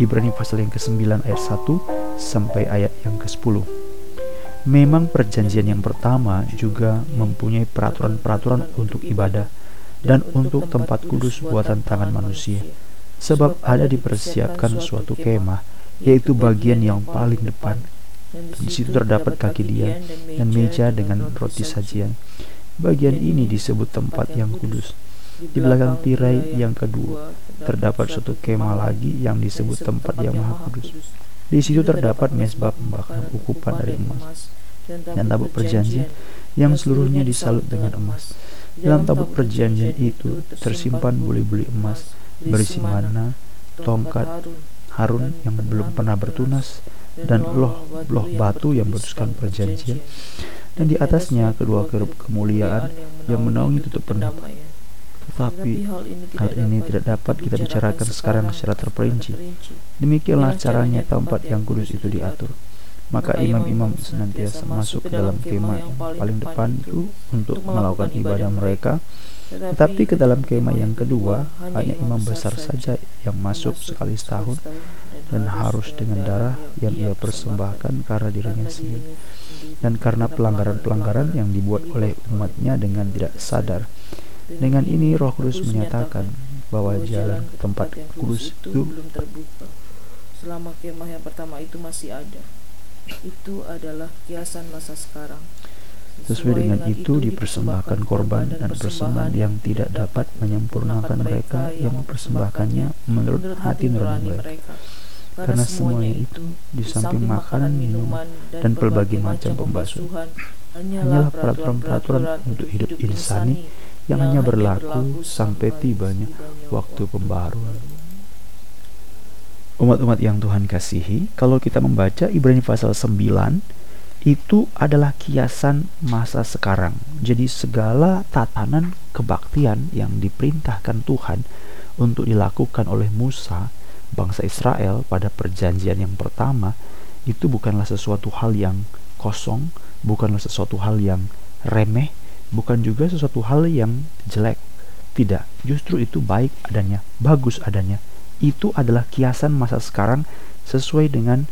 Ibrani pasal yang ke-9 ayat 1 sampai ayat yang ke-10. Memang perjanjian yang pertama juga mempunyai peraturan-peraturan untuk ibadah dan untuk tempat kudus buatan tangan manusia. Sebab ada dipersiapkan suatu kemah, yaitu bagian yang paling depan. Di situ terdapat kaki dia dan meja dengan roti sajian. Bagian ini disebut tempat yang kudus. Di belakang tirai yang kedua terdapat suatu kemah lagi yang disebut tempat yang maha kudus. Di situ terdapat mesbah pembakaran ukupan dari emas dan tabut perjanjian yang seluruhnya disalut dengan emas. Dalam tabut perjanjian itu tersimpan buli-buli emas berisi mana, tongkat, Harun yang belum pernah bertunas, dan loh-loh batu yang bertuskan perjanjian. Dan di atasnya kedua kerup kemuliaan yang menaungi tutup pendapat. Tetapi hal ini tidak dapat kita bicarakan sekarang secara terperinci. Demikianlah caranya tempat yang kudus itu diatur. Maka imam-imam senantiasa masuk ke dalam kemah yang paling depan itu untuk melakukan ibadah mereka. Tetapi ke dalam kemah yang kedua hanya imam besar saja yang masuk sekali setahun dan harus dengan darah yang ia persembahkan karena dirinya sendiri dan karena pelanggaran-pelanggaran yang dibuat oleh umatnya dengan tidak sadar. Dengan ini Roh Kudus menyatakan bahwa jalan ke tempat kudus itu belum terbuka. Selama kemah yang pertama itu masih ada. Itu adalah kiasan masa sekarang. Sesuai dengan itu dipersembahkan korban dan persembahan yang tidak dapat menyempurnakan mereka yang mempersembahkannya menurut hati nurani mereka. Karena semuanya itu, di samping makanan, minuman, dan pelbagai macam pembasuhan, hanyalah peraturan-peraturan untuk hidup insani yang hanya berlaku sampai tibanya waktu pembaruan. Umat-umat yang Tuhan kasihi, kalau kita membaca Ibrani pasal 9, itu adalah kiasan masa sekarang. Jadi segala tatanan kebaktian yang diperintahkan Tuhan untuk dilakukan oleh Musa, bangsa Israel pada perjanjian yang pertama, itu bukanlah sesuatu hal yang kosong, bukanlah sesuatu hal yang remeh, bukan juga sesuatu hal yang jelek. Tidak, justru itu baik adanya, bagus adanya. Itu adalah kiasan masa sekarang sesuai dengan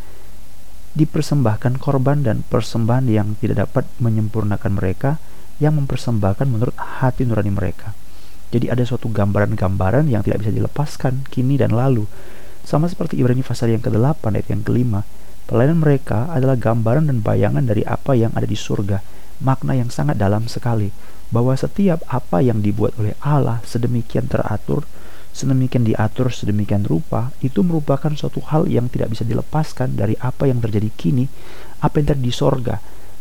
dipersembahkan korban dan persembahan yang tidak dapat menyempurnakan mereka yang mempersembahkan menurut hati nurani mereka. Jadi ada suatu gambaran-gambaran yang tidak bisa dilepaskan kini dan lalu. Sama seperti Ibrani pasal yang ke-8 ayat yang kelima, pelayanan mereka adalah gambaran dan bayangan dari apa yang ada di surga makna yang sangat dalam sekali bahwa setiap apa yang dibuat oleh Allah sedemikian teratur, sedemikian diatur, sedemikian rupa, itu merupakan suatu hal yang tidak bisa dilepaskan dari apa yang terjadi kini, apa yang terjadi di sorga.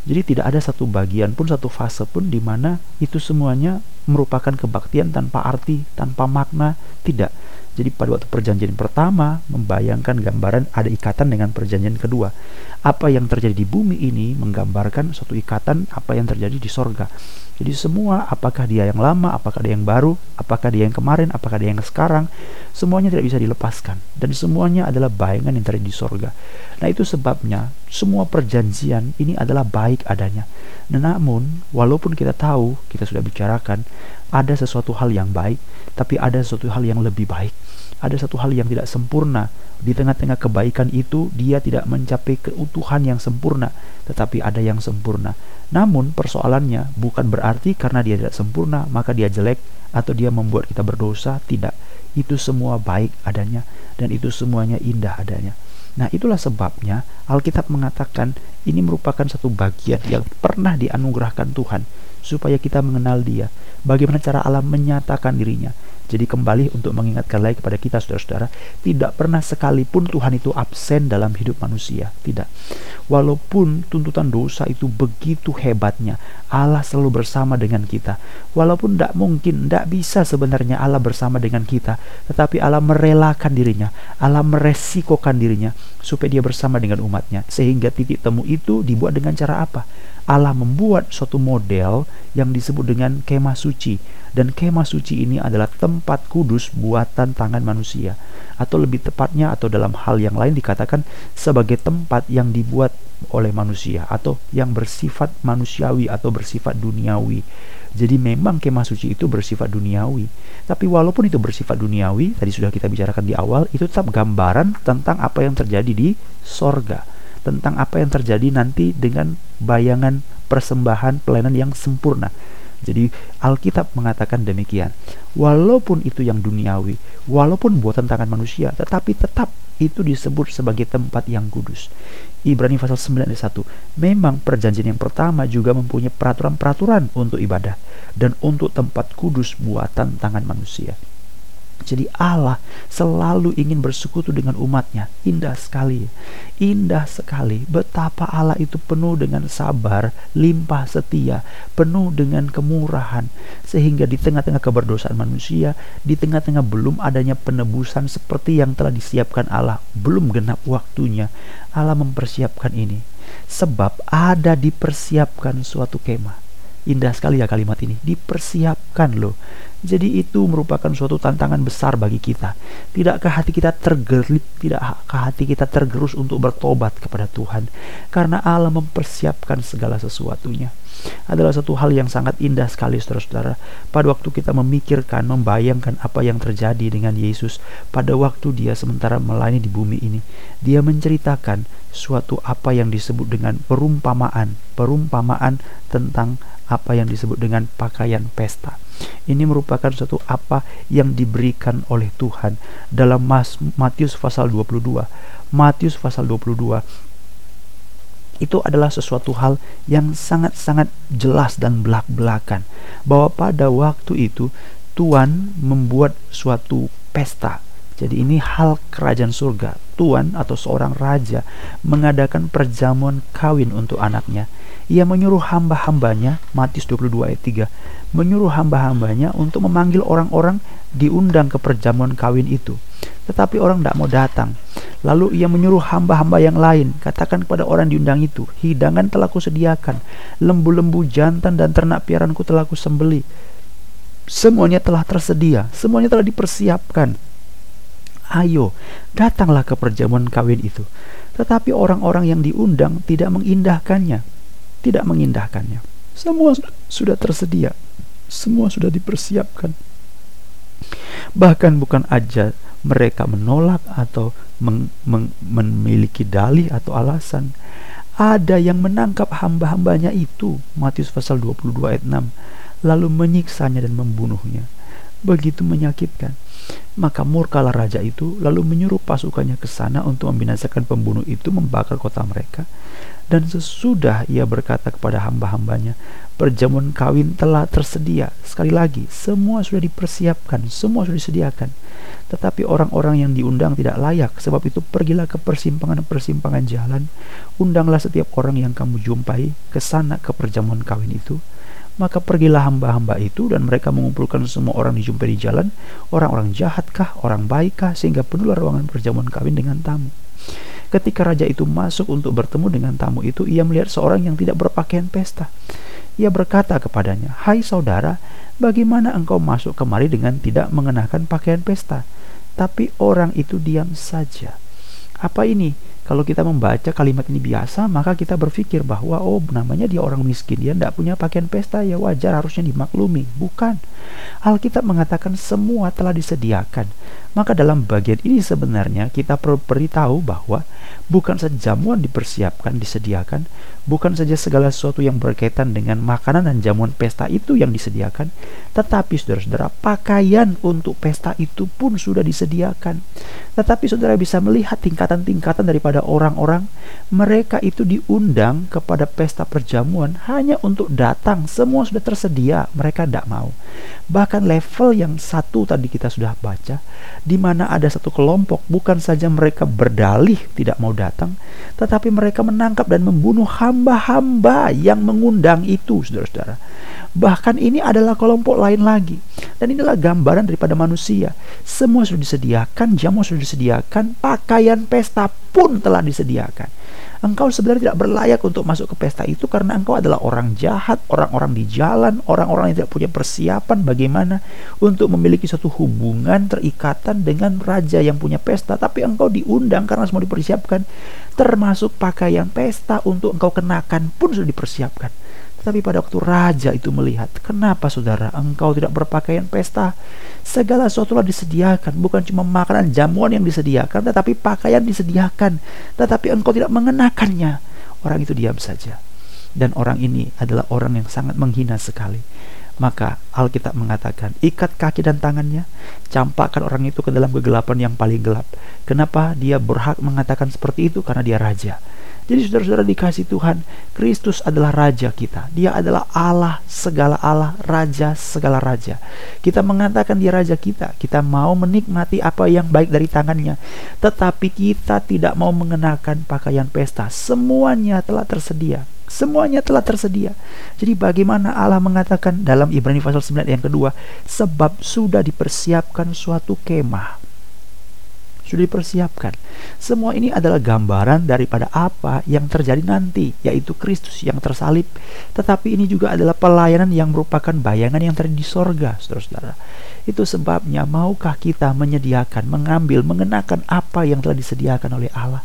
Jadi tidak ada satu bagian pun, satu fase pun di mana itu semuanya merupakan kebaktian tanpa arti, tanpa makna, tidak. Jadi pada waktu perjanjian pertama membayangkan gambaran ada ikatan dengan perjanjian kedua. Apa yang terjadi di bumi ini menggambarkan suatu ikatan apa yang terjadi di sorga. Jadi semua apakah dia yang lama, apakah dia yang baru, apakah dia yang kemarin, apakah dia yang sekarang, semuanya tidak bisa dilepaskan. Dan semuanya adalah bayangan yang terjadi di sorga. Nah itu sebabnya semua perjanjian ini adalah baik adanya. Nah, namun walaupun kita tahu, kita sudah bicarakan, ada sesuatu hal yang baik, tapi ada sesuatu hal yang lebih baik ada satu hal yang tidak sempurna. Di tengah-tengah kebaikan itu, dia tidak mencapai keutuhan yang sempurna, tetapi ada yang sempurna. Namun, persoalannya bukan berarti karena dia tidak sempurna, maka dia jelek atau dia membuat kita berdosa. Tidak, itu semua baik adanya, dan itu semuanya indah adanya. Nah, itulah sebabnya Alkitab mengatakan ini merupakan satu bagian yang pernah dianugerahkan Tuhan supaya kita mengenal Dia. Bagaimana cara Allah menyatakan dirinya? Jadi kembali untuk mengingatkan lagi kepada kita saudara-saudara, tidak pernah sekalipun Tuhan itu absen dalam hidup manusia, tidak. Walaupun tuntutan dosa itu begitu hebatnya, Allah selalu bersama dengan kita. Walaupun tidak mungkin, tidak bisa sebenarnya Allah bersama dengan kita, tetapi Allah merelakan dirinya, Allah meresikokan dirinya supaya dia bersama dengan umatnya. Sehingga titik temu itu dibuat dengan cara apa? Allah membuat suatu model yang disebut dengan kemah suci dan kemah suci ini adalah tempat kudus buatan tangan manusia atau lebih tepatnya atau dalam hal yang lain dikatakan sebagai tempat yang dibuat oleh manusia atau yang bersifat manusiawi atau bersifat duniawi. Jadi memang kemah suci itu bersifat duniawi. Tapi walaupun itu bersifat duniawi, tadi sudah kita bicarakan di awal, itu tetap gambaran tentang apa yang terjadi di sorga. Tentang apa yang terjadi nanti dengan bayangan persembahan pelayanan yang sempurna. Jadi Alkitab mengatakan demikian. Walaupun itu yang duniawi, walaupun buatan tangan manusia, tetapi tetap itu disebut sebagai tempat yang kudus. Ibrani pasal 9 ayat 1. Memang perjanjian yang pertama juga mempunyai peraturan-peraturan untuk ibadah dan untuk tempat kudus buatan tangan manusia. Jadi Allah selalu ingin bersekutu dengan umatnya. Indah sekali. Indah sekali. Betapa Allah itu penuh dengan sabar, limpah setia, penuh dengan kemurahan. Sehingga di tengah-tengah keberdosaan manusia, di tengah-tengah belum adanya penebusan seperti yang telah disiapkan Allah, belum genap waktunya, Allah mempersiapkan ini. Sebab ada dipersiapkan suatu kemah Indah sekali ya kalimat ini. Dipersiapkan loh. Jadi itu merupakan suatu tantangan besar bagi kita. Tidakkah hati kita tergelip, tidakkah hati kita tergerus untuk bertobat kepada Tuhan? Karena Allah mempersiapkan segala sesuatunya. Adalah satu hal yang sangat indah sekali saudara-saudara. Pada waktu kita memikirkan, membayangkan apa yang terjadi dengan Yesus pada waktu dia sementara melayani di bumi ini. Dia menceritakan suatu apa yang disebut dengan perumpamaan. Perumpamaan tentang apa yang disebut dengan pakaian pesta. Ini merupakan suatu apa yang diberikan oleh Tuhan dalam Matius pasal 22. Matius pasal 22 itu adalah sesuatu hal yang sangat-sangat jelas dan belak-belakan bahwa pada waktu itu Tuhan membuat suatu pesta. Jadi ini hal kerajaan surga. Tuhan atau seorang raja mengadakan perjamuan kawin untuk anaknya ia menyuruh hamba-hambanya, Matius 22 ayat 3, menyuruh hamba-hambanya untuk memanggil orang-orang diundang ke perjamuan kawin itu. Tetapi orang tidak mau datang. Lalu ia menyuruh hamba-hamba yang lain, katakan kepada orang diundang itu, hidangan telah kusediakan, lembu-lembu jantan dan ternak piaranku telah kusembeli. Semuanya telah tersedia, semuanya telah dipersiapkan. Ayo, datanglah ke perjamuan kawin itu. Tetapi orang-orang yang diundang tidak mengindahkannya tidak mengindahkannya. Semua sudah tersedia, semua sudah dipersiapkan. Bahkan bukan aja mereka menolak atau meng, meng, memiliki dalih atau alasan. Ada yang menangkap hamba-hambanya itu, Matius pasal 22 ayat 6, lalu menyiksanya dan membunuhnya. Begitu menyakitkan. Maka murkalah raja itu lalu menyuruh pasukannya ke sana untuk membinasakan pembunuh itu membakar kota mereka dan sesudah ia berkata kepada hamba-hambanya, perjamuan kawin telah tersedia. Sekali lagi, semua sudah dipersiapkan, semua sudah disediakan. Tetapi orang-orang yang diundang tidak layak, sebab itu pergilah ke persimpangan-persimpangan jalan, undanglah setiap orang yang kamu jumpai ke sana ke perjamuan kawin itu. Maka pergilah hamba-hamba itu dan mereka mengumpulkan semua orang dijumpai di jalan, orang-orang jahatkah, orang baikkah, sehingga penuhlah ruangan perjamuan kawin dengan tamu. Ketika raja itu masuk untuk bertemu dengan tamu itu, ia melihat seorang yang tidak berpakaian pesta. Ia berkata kepadanya, "Hai saudara, bagaimana engkau masuk kemari dengan tidak mengenakan pakaian pesta?" Tapi orang itu diam saja. Apa ini? Kalau kita membaca kalimat ini biasa, maka kita berpikir bahwa oh namanya dia orang miskin, dia tidak punya pakaian pesta, ya wajar harusnya dimaklumi. Bukan. Alkitab mengatakan semua telah disediakan. Maka dalam bagian ini sebenarnya kita perlu beritahu bahwa bukan saja jamuan dipersiapkan, disediakan, bukan saja segala sesuatu yang berkaitan dengan makanan dan jamuan pesta itu yang disediakan, tetapi saudara-saudara, pakaian untuk pesta itu pun sudah disediakan. Tetapi saudara bisa melihat tingkatan-tingkatan daripada orang-orang, mereka itu diundang kepada pesta perjamuan hanya untuk datang, semua sudah tersedia, mereka tidak mau. Bahkan level yang satu tadi kita sudah baca, di mana ada satu kelompok bukan saja mereka berdalih tidak mau datang, tetapi mereka menangkap dan membunuh hamba-hamba yang mengundang itu, saudara-saudara. Bahkan ini adalah kelompok lain lagi. Dan inilah gambaran daripada manusia. Semua sudah disediakan, jamu sudah disediakan, pakaian pesta pun telah disediakan. Engkau sebenarnya tidak berlayak untuk masuk ke pesta itu karena engkau adalah orang jahat, orang-orang di jalan, orang-orang yang tidak punya persiapan bagaimana untuk memiliki suatu hubungan terikatan dengan raja yang punya pesta. Tapi engkau diundang karena semua dipersiapkan, termasuk pakaian pesta untuk engkau kenakan pun sudah dipersiapkan. Tetapi pada waktu raja itu melihat, kenapa saudara engkau tidak berpakaian pesta? Segala sesuatu disediakan, bukan cuma makanan jamuan yang disediakan, tetapi pakaian disediakan. Tetapi engkau tidak mengenakannya. Orang itu diam saja. Dan orang ini adalah orang yang sangat menghina sekali. Maka Alkitab mengatakan, ikat kaki dan tangannya, campakkan orang itu ke dalam kegelapan yang paling gelap. Kenapa dia berhak mengatakan seperti itu? Karena dia raja. Jadi saudara-saudara dikasih Tuhan, Kristus adalah Raja kita. Dia adalah Allah segala Allah, Raja segala Raja. Kita mengatakan dia Raja kita. Kita mau menikmati apa yang baik dari tangannya. Tetapi kita tidak mau mengenakan pakaian pesta. Semuanya telah tersedia. Semuanya telah tersedia. Jadi bagaimana Allah mengatakan dalam Ibrani pasal 9 yang kedua, sebab sudah dipersiapkan suatu kemah sudah dipersiapkan. Semua ini adalah gambaran daripada apa yang terjadi nanti, yaitu Kristus yang tersalib. Tetapi ini juga adalah pelayanan yang merupakan bayangan yang terjadi di sorga, saudara-saudara. Itu sebabnya maukah kita menyediakan, mengambil, mengenakan apa yang telah disediakan oleh Allah?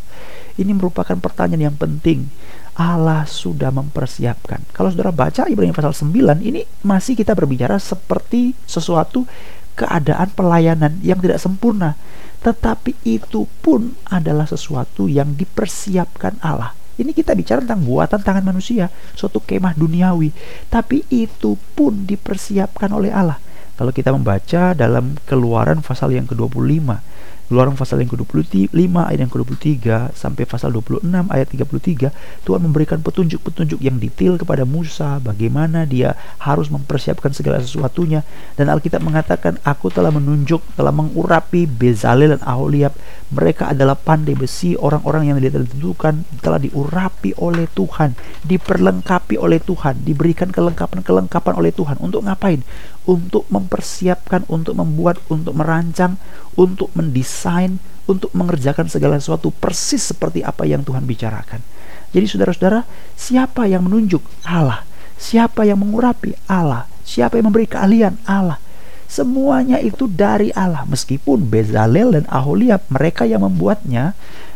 Ini merupakan pertanyaan yang penting. Allah sudah mempersiapkan. Kalau saudara baca Ibrani pasal 9, ini masih kita berbicara seperti sesuatu keadaan pelayanan yang tidak sempurna tetapi itu pun adalah sesuatu yang dipersiapkan Allah. Ini kita bicara tentang buatan tangan manusia, suatu kemah duniawi, tapi itu pun dipersiapkan oleh Allah. Kalau kita membaca dalam Keluaran pasal yang ke-25, Keluaran pasal yang ke-25 ayat yang ke-23 sampai pasal 26 ayat 33 Tuhan memberikan petunjuk-petunjuk yang detail kepada Musa bagaimana dia harus mempersiapkan segala sesuatunya. Dan Alkitab mengatakan aku telah menunjuk telah mengurapi Bezalel dan Aholiab. Mereka adalah pandai besi orang-orang yang ditentukan telah diurapi oleh Tuhan diperlengkapi oleh Tuhan diberikan kelengkapan-kelengkapan oleh Tuhan. Untuk ngapain untuk mempersiapkan untuk membuat untuk merancang untuk mendesain desain untuk mengerjakan segala sesuatu persis seperti apa yang Tuhan bicarakan. Jadi saudara-saudara, siapa yang menunjuk? Allah. Siapa yang mengurapi? Allah. Siapa yang memberi keahlian? Allah. Semuanya itu dari Allah. Meskipun Bezalel dan Aholiab mereka yang membuatnya,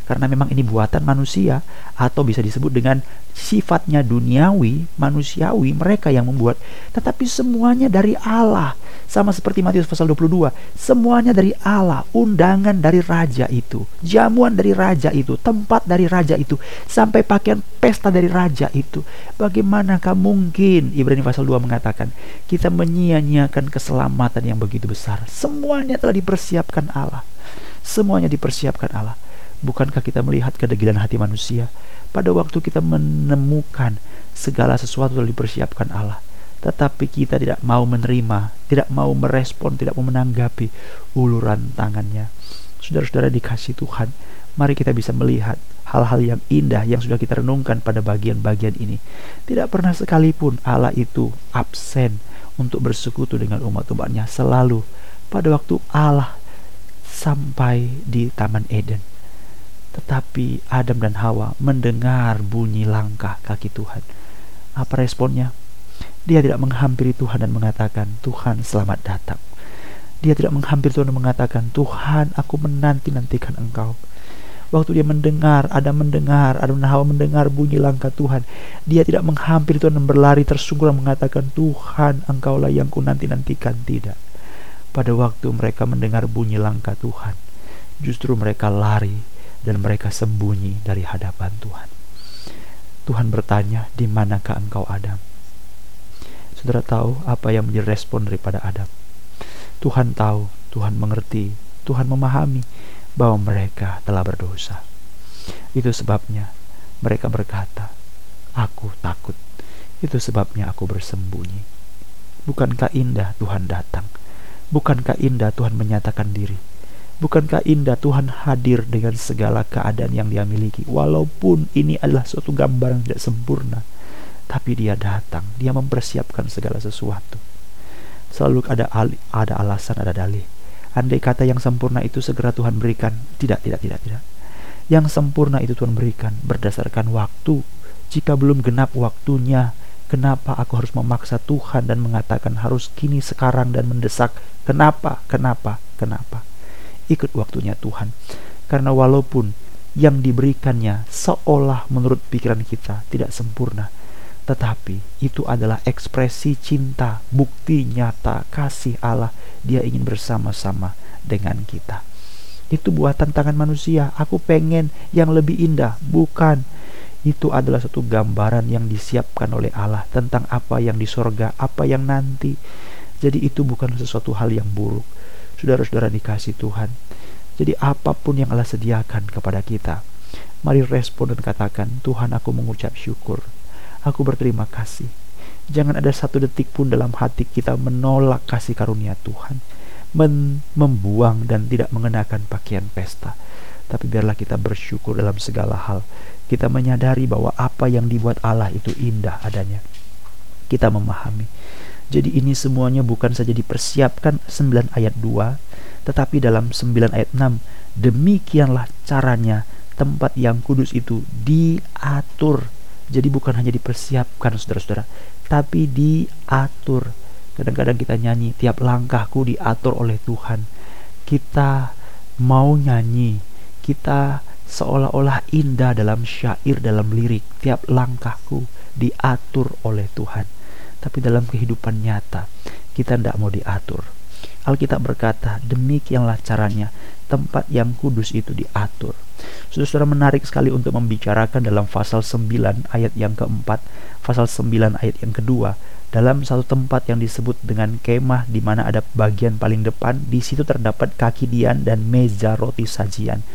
karena memang ini buatan manusia atau bisa disebut dengan sifatnya duniawi, manusiawi, mereka yang membuat. Tetapi semuanya dari Allah. Sama seperti Matius pasal 22, semuanya dari Allah, undangan dari raja itu, jamuan dari raja itu, tempat dari raja itu, sampai pakaian pesta dari raja itu. Bagaimanakah mungkin Ibrani pasal 2 mengatakan kita menyia-nyiakan keselamatan yang begitu besar? Semuanya telah dipersiapkan Allah. Semuanya dipersiapkan Allah. Bukankah kita melihat kedegilan hati manusia pada waktu kita menemukan segala sesuatu telah dipersiapkan Allah, tetapi kita tidak mau menerima, tidak mau merespon, tidak mau menanggapi uluran tangannya. Saudara-saudara dikasih Tuhan, mari kita bisa melihat hal-hal yang indah yang sudah kita renungkan pada bagian-bagian ini. Tidak pernah sekalipun Allah itu absen untuk bersekutu dengan umat-umatnya selalu pada waktu Allah sampai di Taman Eden tetapi Adam dan Hawa mendengar bunyi langkah kaki Tuhan. Apa responnya? Dia tidak menghampiri Tuhan dan mengatakan, "Tuhan, selamat datang." Dia tidak menghampiri Tuhan dan mengatakan, "Tuhan, aku menanti-nantikan Engkau." Waktu dia mendengar, ada mendengar, Adam dan Hawa mendengar bunyi langkah Tuhan. Dia tidak menghampiri Tuhan dan berlari tersungkur mengatakan, "Tuhan, Engkaulah yang ku nanti-nantikan." Tidak. Pada waktu mereka mendengar bunyi langkah Tuhan, justru mereka lari dan mereka sembunyi dari hadapan Tuhan. Tuhan bertanya, "Di manakah engkau, Adam?" Saudara tahu apa yang menjadi respon daripada Adam? Tuhan tahu, Tuhan mengerti, Tuhan memahami bahwa mereka telah berdosa. Itu sebabnya mereka berkata, "Aku takut." Itu sebabnya aku bersembunyi. Bukankah indah Tuhan datang? Bukankah indah Tuhan menyatakan diri? Bukankah indah Tuhan hadir dengan segala keadaan yang dia miliki Walaupun ini adalah suatu gambar yang tidak sempurna Tapi dia datang, dia mempersiapkan segala sesuatu Selalu ada ada alasan, ada dalih Andai kata yang sempurna itu segera Tuhan berikan Tidak, tidak, tidak, tidak Yang sempurna itu Tuhan berikan berdasarkan waktu. Jika belum genap waktunya, kenapa aku harus memaksa Tuhan dan mengatakan harus kini sekarang dan mendesak? Kenapa? Kenapa? Kenapa? Ikut waktunya Tuhan. Karena walaupun yang diberikannya seolah menurut pikiran kita tidak sempurna, tetapi itu adalah ekspresi cinta, bukti nyata kasih Allah. Dia ingin bersama-sama dengan kita. Itu buatan tangan manusia. Aku pengen yang lebih indah, bukan. Itu adalah satu gambaran yang disiapkan oleh Allah tentang apa yang di sorga, apa yang nanti. Jadi itu bukan sesuatu hal yang buruk. Saudara-saudara dikasih Tuhan. Jadi apa pun yang Allah sediakan kepada kita, mari respon dan katakan, Tuhan aku mengucap syukur. Aku berterima kasih. Jangan ada satu detik pun dalam hati kita menolak kasih karunia Tuhan. Men membuang dan tidak mengenakan pakaian pesta. Tapi biarlah kita bersyukur dalam segala hal. Kita menyadari bahwa apa yang dibuat Allah itu indah adanya. Kita memahami. Jadi ini semuanya bukan saja dipersiapkan 9 ayat 2 tetapi dalam 9 ayat 6, demikianlah caranya tempat yang kudus itu diatur. Jadi bukan hanya dipersiapkan saudara-saudara, tapi diatur. Kadang-kadang kita nyanyi, tiap langkahku diatur oleh Tuhan. Kita mau nyanyi, kita seolah-olah indah dalam syair, dalam lirik. Tiap langkahku diatur oleh Tuhan. Tapi dalam kehidupan nyata, kita tidak mau diatur Alkitab berkata, demikianlah caranya tempat yang kudus itu diatur. Saudara-saudara menarik sekali untuk membicarakan dalam pasal 9 ayat yang keempat, pasal 9 ayat yang kedua, dalam satu tempat yang disebut dengan kemah di mana ada bagian paling depan, di situ terdapat kaki dian dan meja roti sajian.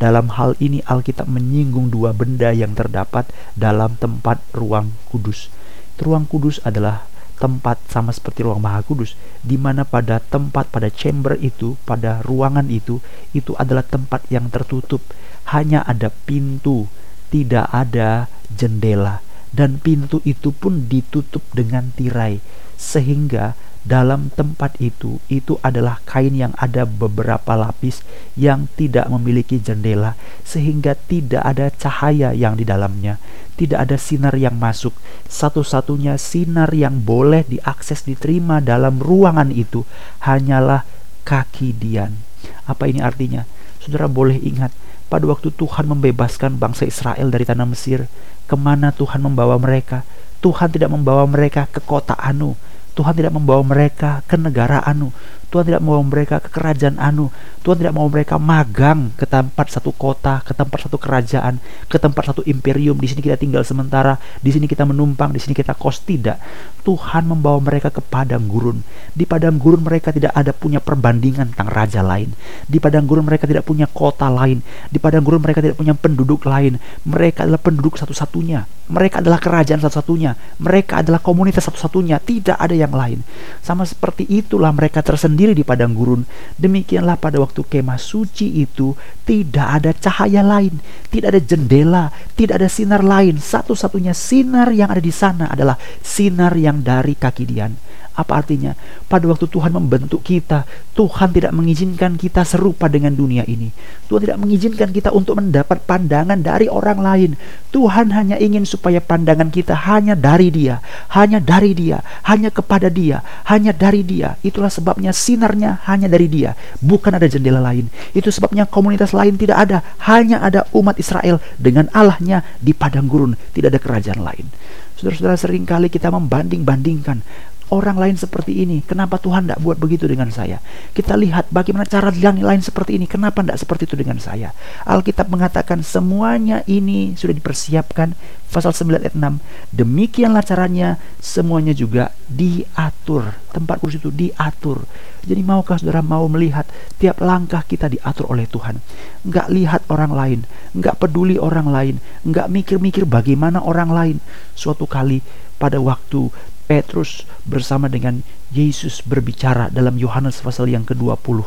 Dalam hal ini Alkitab menyinggung dua benda yang terdapat dalam tempat ruang kudus. Ruang kudus adalah tempat sama seperti ruang maha kudus di mana pada tempat pada chamber itu pada ruangan itu itu adalah tempat yang tertutup. Hanya ada pintu tidak ada jendela dan pintu itu pun ditutup dengan tirai sehingga dalam tempat itu itu adalah kain yang ada beberapa lapis yang tidak memiliki jendela sehingga tidak ada cahaya yang di dalamnya. Tidak ada sinar yang masuk. Satu-satunya sinar yang boleh diakses diterima dalam ruangan itu hanyalah kaki Dian. Apa ini artinya? Saudara boleh ingat pada waktu Tuhan membebaskan bangsa Israel dari tanah Mesir ke mana Tuhan membawa mereka? Tuhan tidak membawa mereka ke kota Anu Tuhan tidak membawa mereka ke negara anu. Tuhan tidak membawa mereka ke kerajaan anu. Tuhan tidak mau mereka magang ke tempat satu kota, ke tempat satu kerajaan, ke tempat satu imperium. Di sini kita tinggal sementara, di sini kita menumpang, di sini kita kos tidak. Tuhan membawa mereka ke padang gurun. Di padang gurun mereka tidak ada punya perbandingan tentang raja lain. Di padang gurun mereka tidak punya kota lain. Di padang gurun mereka tidak punya penduduk lain. Mereka adalah penduduk satu-satunya. Mereka adalah kerajaan satu-satunya. Mereka adalah komunitas satu-satunya. Tidak ada yang lain. Sama seperti itulah mereka tersendiri di padang gurun. Demikianlah pada waktu kemah suci itu tidak ada cahaya lain, tidak ada jendela, tidak ada sinar lain. Satu-satunya sinar yang ada di sana adalah sinar yang dari kaki Dian. Apa artinya? Pada waktu Tuhan membentuk kita, Tuhan tidak mengizinkan kita serupa dengan dunia ini. Tuhan tidak mengizinkan kita untuk mendapat pandangan dari orang lain. Tuhan hanya ingin supaya pandangan kita hanya dari Dia, hanya dari Dia, hanya kepada Dia, hanya dari Dia. Itulah sebabnya sinarnya hanya dari Dia, bukan ada jendela lain. Itu sebabnya komunitas lain tidak ada, hanya ada umat Israel dengan Allahnya di padang gurun, tidak ada kerajaan lain. Saudara-saudara sering kali kita membanding-bandingkan orang lain seperti ini. Kenapa Tuhan tidak buat begitu dengan saya? Kita lihat bagaimana cara yang lain seperti ini. Kenapa tidak seperti itu dengan saya? Alkitab mengatakan semuanya ini sudah dipersiapkan. Pasal 9 ayat 6. Demikianlah caranya semuanya juga diatur. Tempat kudus itu diatur. Jadi maukah saudara mau melihat tiap langkah kita diatur oleh Tuhan. Enggak lihat orang lain. Enggak peduli orang lain. Enggak mikir-mikir bagaimana orang lain. Suatu kali pada waktu Petrus bersama dengan Yesus berbicara dalam Yohanes pasal yang ke-20.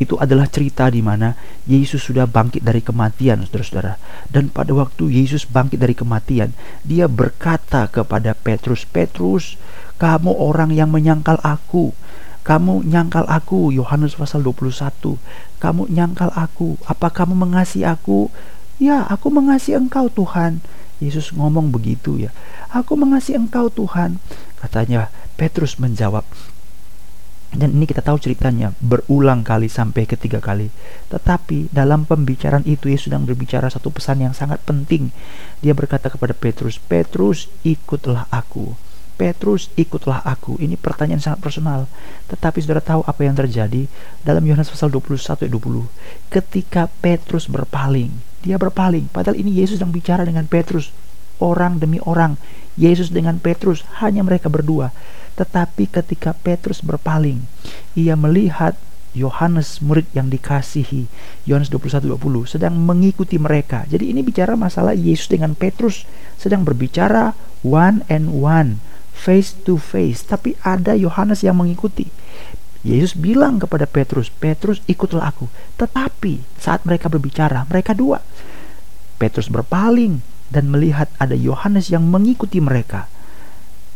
Itu adalah cerita di mana Yesus sudah bangkit dari kematian, saudara-saudara. Dan pada waktu Yesus bangkit dari kematian, dia berkata kepada Petrus, Petrus, kamu orang yang menyangkal aku. Kamu nyangkal aku, Yohanes pasal 21. Kamu nyangkal aku, apa kamu mengasihi aku? Ya, aku mengasihi engkau Tuhan. Yesus ngomong begitu ya. Aku mengasihi engkau Tuhan. Katanya Petrus menjawab, dan ini kita tahu ceritanya berulang kali sampai ketiga kali. Tetapi dalam pembicaraan itu Yesus sedang berbicara satu pesan yang sangat penting. Dia berkata kepada Petrus, "Petrus, ikutlah aku." Petrus, ikutlah aku. Ini pertanyaan sangat personal. Tetapi saudara tahu apa yang terjadi dalam Yohanes pasal 21 ayat 20. Ketika Petrus berpaling, dia berpaling. Padahal ini Yesus sedang bicara dengan Petrus. Orang demi orang. Yesus dengan Petrus, hanya mereka berdua. Tetapi ketika Petrus berpaling, ia melihat Yohanes murid yang dikasihi Yohanes 21:20 sedang mengikuti mereka. Jadi ini bicara masalah Yesus dengan Petrus sedang berbicara one and one, face to face, tapi ada Yohanes yang mengikuti. Yesus bilang kepada Petrus, "Petrus, ikutlah aku." Tetapi saat mereka berbicara, mereka dua. Petrus berpaling dan melihat ada Yohanes yang mengikuti mereka.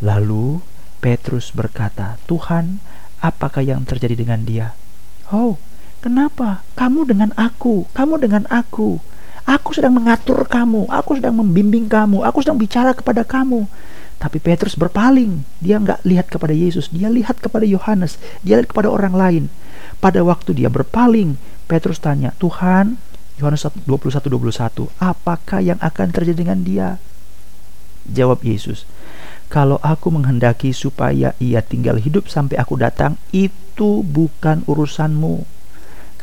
Lalu Petrus berkata, "Tuhan, apakah yang terjadi dengan dia?" "Oh, kenapa? Kamu dengan aku, kamu dengan aku. Aku sedang mengatur kamu, aku sedang membimbing kamu, aku sedang bicara kepada kamu." Tapi Petrus berpaling. Dia nggak lihat kepada Yesus, dia lihat kepada Yohanes, dia lihat kepada orang lain. Pada waktu dia berpaling, Petrus tanya, "Tuhan, Yohanes 21:21, apakah yang akan terjadi dengan dia?" Jawab Yesus, kalau aku menghendaki supaya ia tinggal hidup sampai aku datang, itu bukan urusanmu.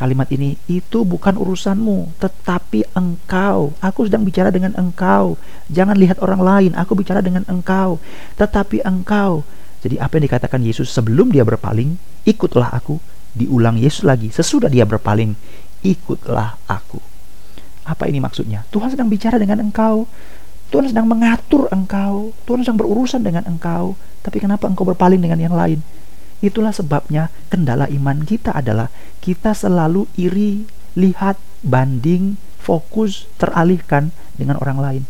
Kalimat ini, itu bukan urusanmu, tetapi engkau. Aku sedang bicara dengan engkau. Jangan lihat orang lain, aku bicara dengan engkau. Tetapi engkau. Jadi apa yang dikatakan Yesus sebelum dia berpaling, ikutlah aku. Diulang Yesus lagi, sesudah dia berpaling, ikutlah aku. Apa ini maksudnya? Tuhan sedang bicara dengan engkau. Tuhan sedang mengatur engkau, Tuhan sedang berurusan dengan engkau, tapi kenapa engkau berpaling dengan yang lain? Itulah sebabnya kendala iman kita adalah kita selalu iri, lihat, banding, fokus, teralihkan dengan orang lain.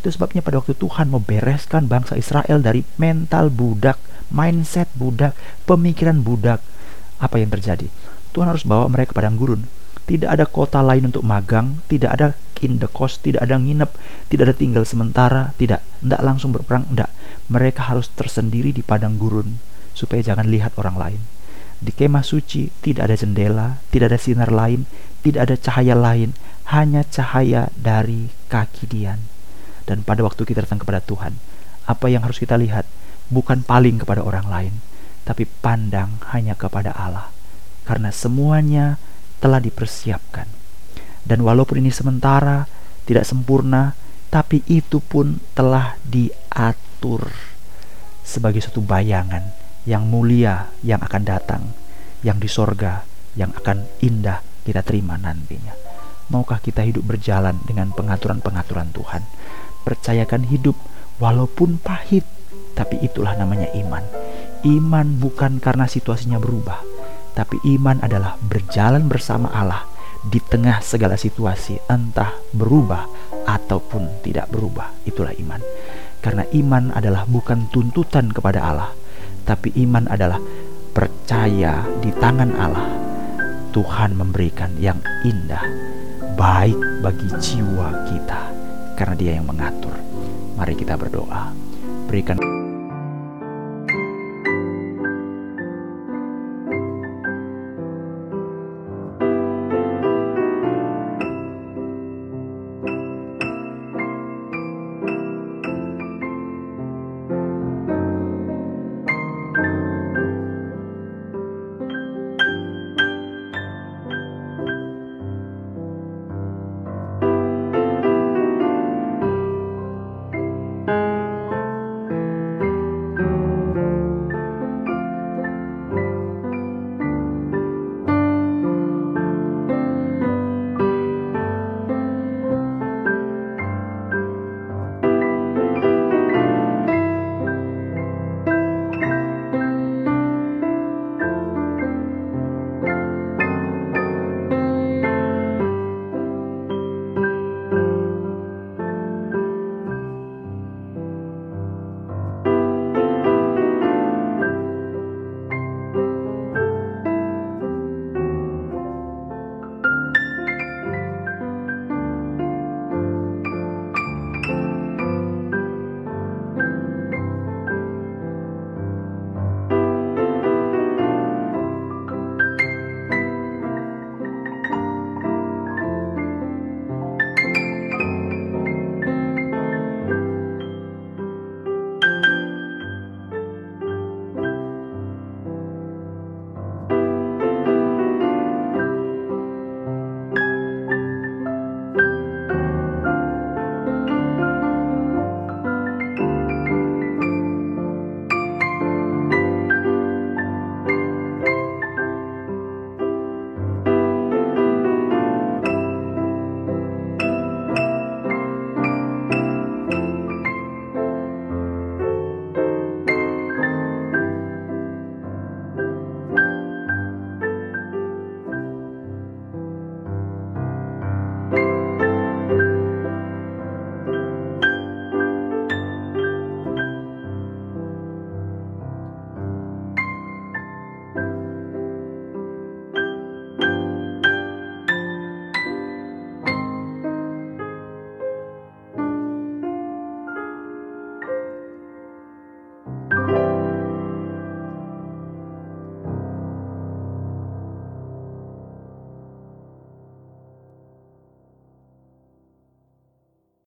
Itu sebabnya pada waktu Tuhan membereskan bangsa Israel dari mental budak, mindset budak, pemikiran budak, apa yang terjadi? Tuhan harus bawa mereka ke padang gurun. Tidak ada kota lain untuk magang, tidak ada in the cost, tidak ada nginep, tidak ada tinggal sementara, tidak, tidak langsung berperang, tidak. Mereka harus tersendiri di padang gurun supaya jangan lihat orang lain. Di kemah suci tidak ada jendela, tidak ada sinar lain, tidak ada cahaya lain, hanya cahaya dari kaki Dian. Dan pada waktu kita datang kepada Tuhan, apa yang harus kita lihat bukan paling kepada orang lain, tapi pandang hanya kepada Allah. Karena semuanya telah dipersiapkan dan walaupun ini sementara, tidak sempurna, tapi itu pun telah diatur sebagai suatu bayangan yang mulia yang akan datang, yang di sorga, yang akan indah kita terima nantinya. Maukah kita hidup berjalan dengan pengaturan-pengaturan Tuhan? Percayakan hidup walaupun pahit, tapi itulah namanya iman. Iman bukan karena situasinya berubah, tapi iman adalah berjalan bersama Allah di tengah segala situasi, entah berubah ataupun tidak berubah. Itulah iman. Karena iman adalah bukan tuntutan kepada Allah, tapi iman adalah percaya di tangan Allah. Tuhan memberikan yang indah, baik bagi jiwa kita, karena Dia yang mengatur. Mari kita berdoa. Berikan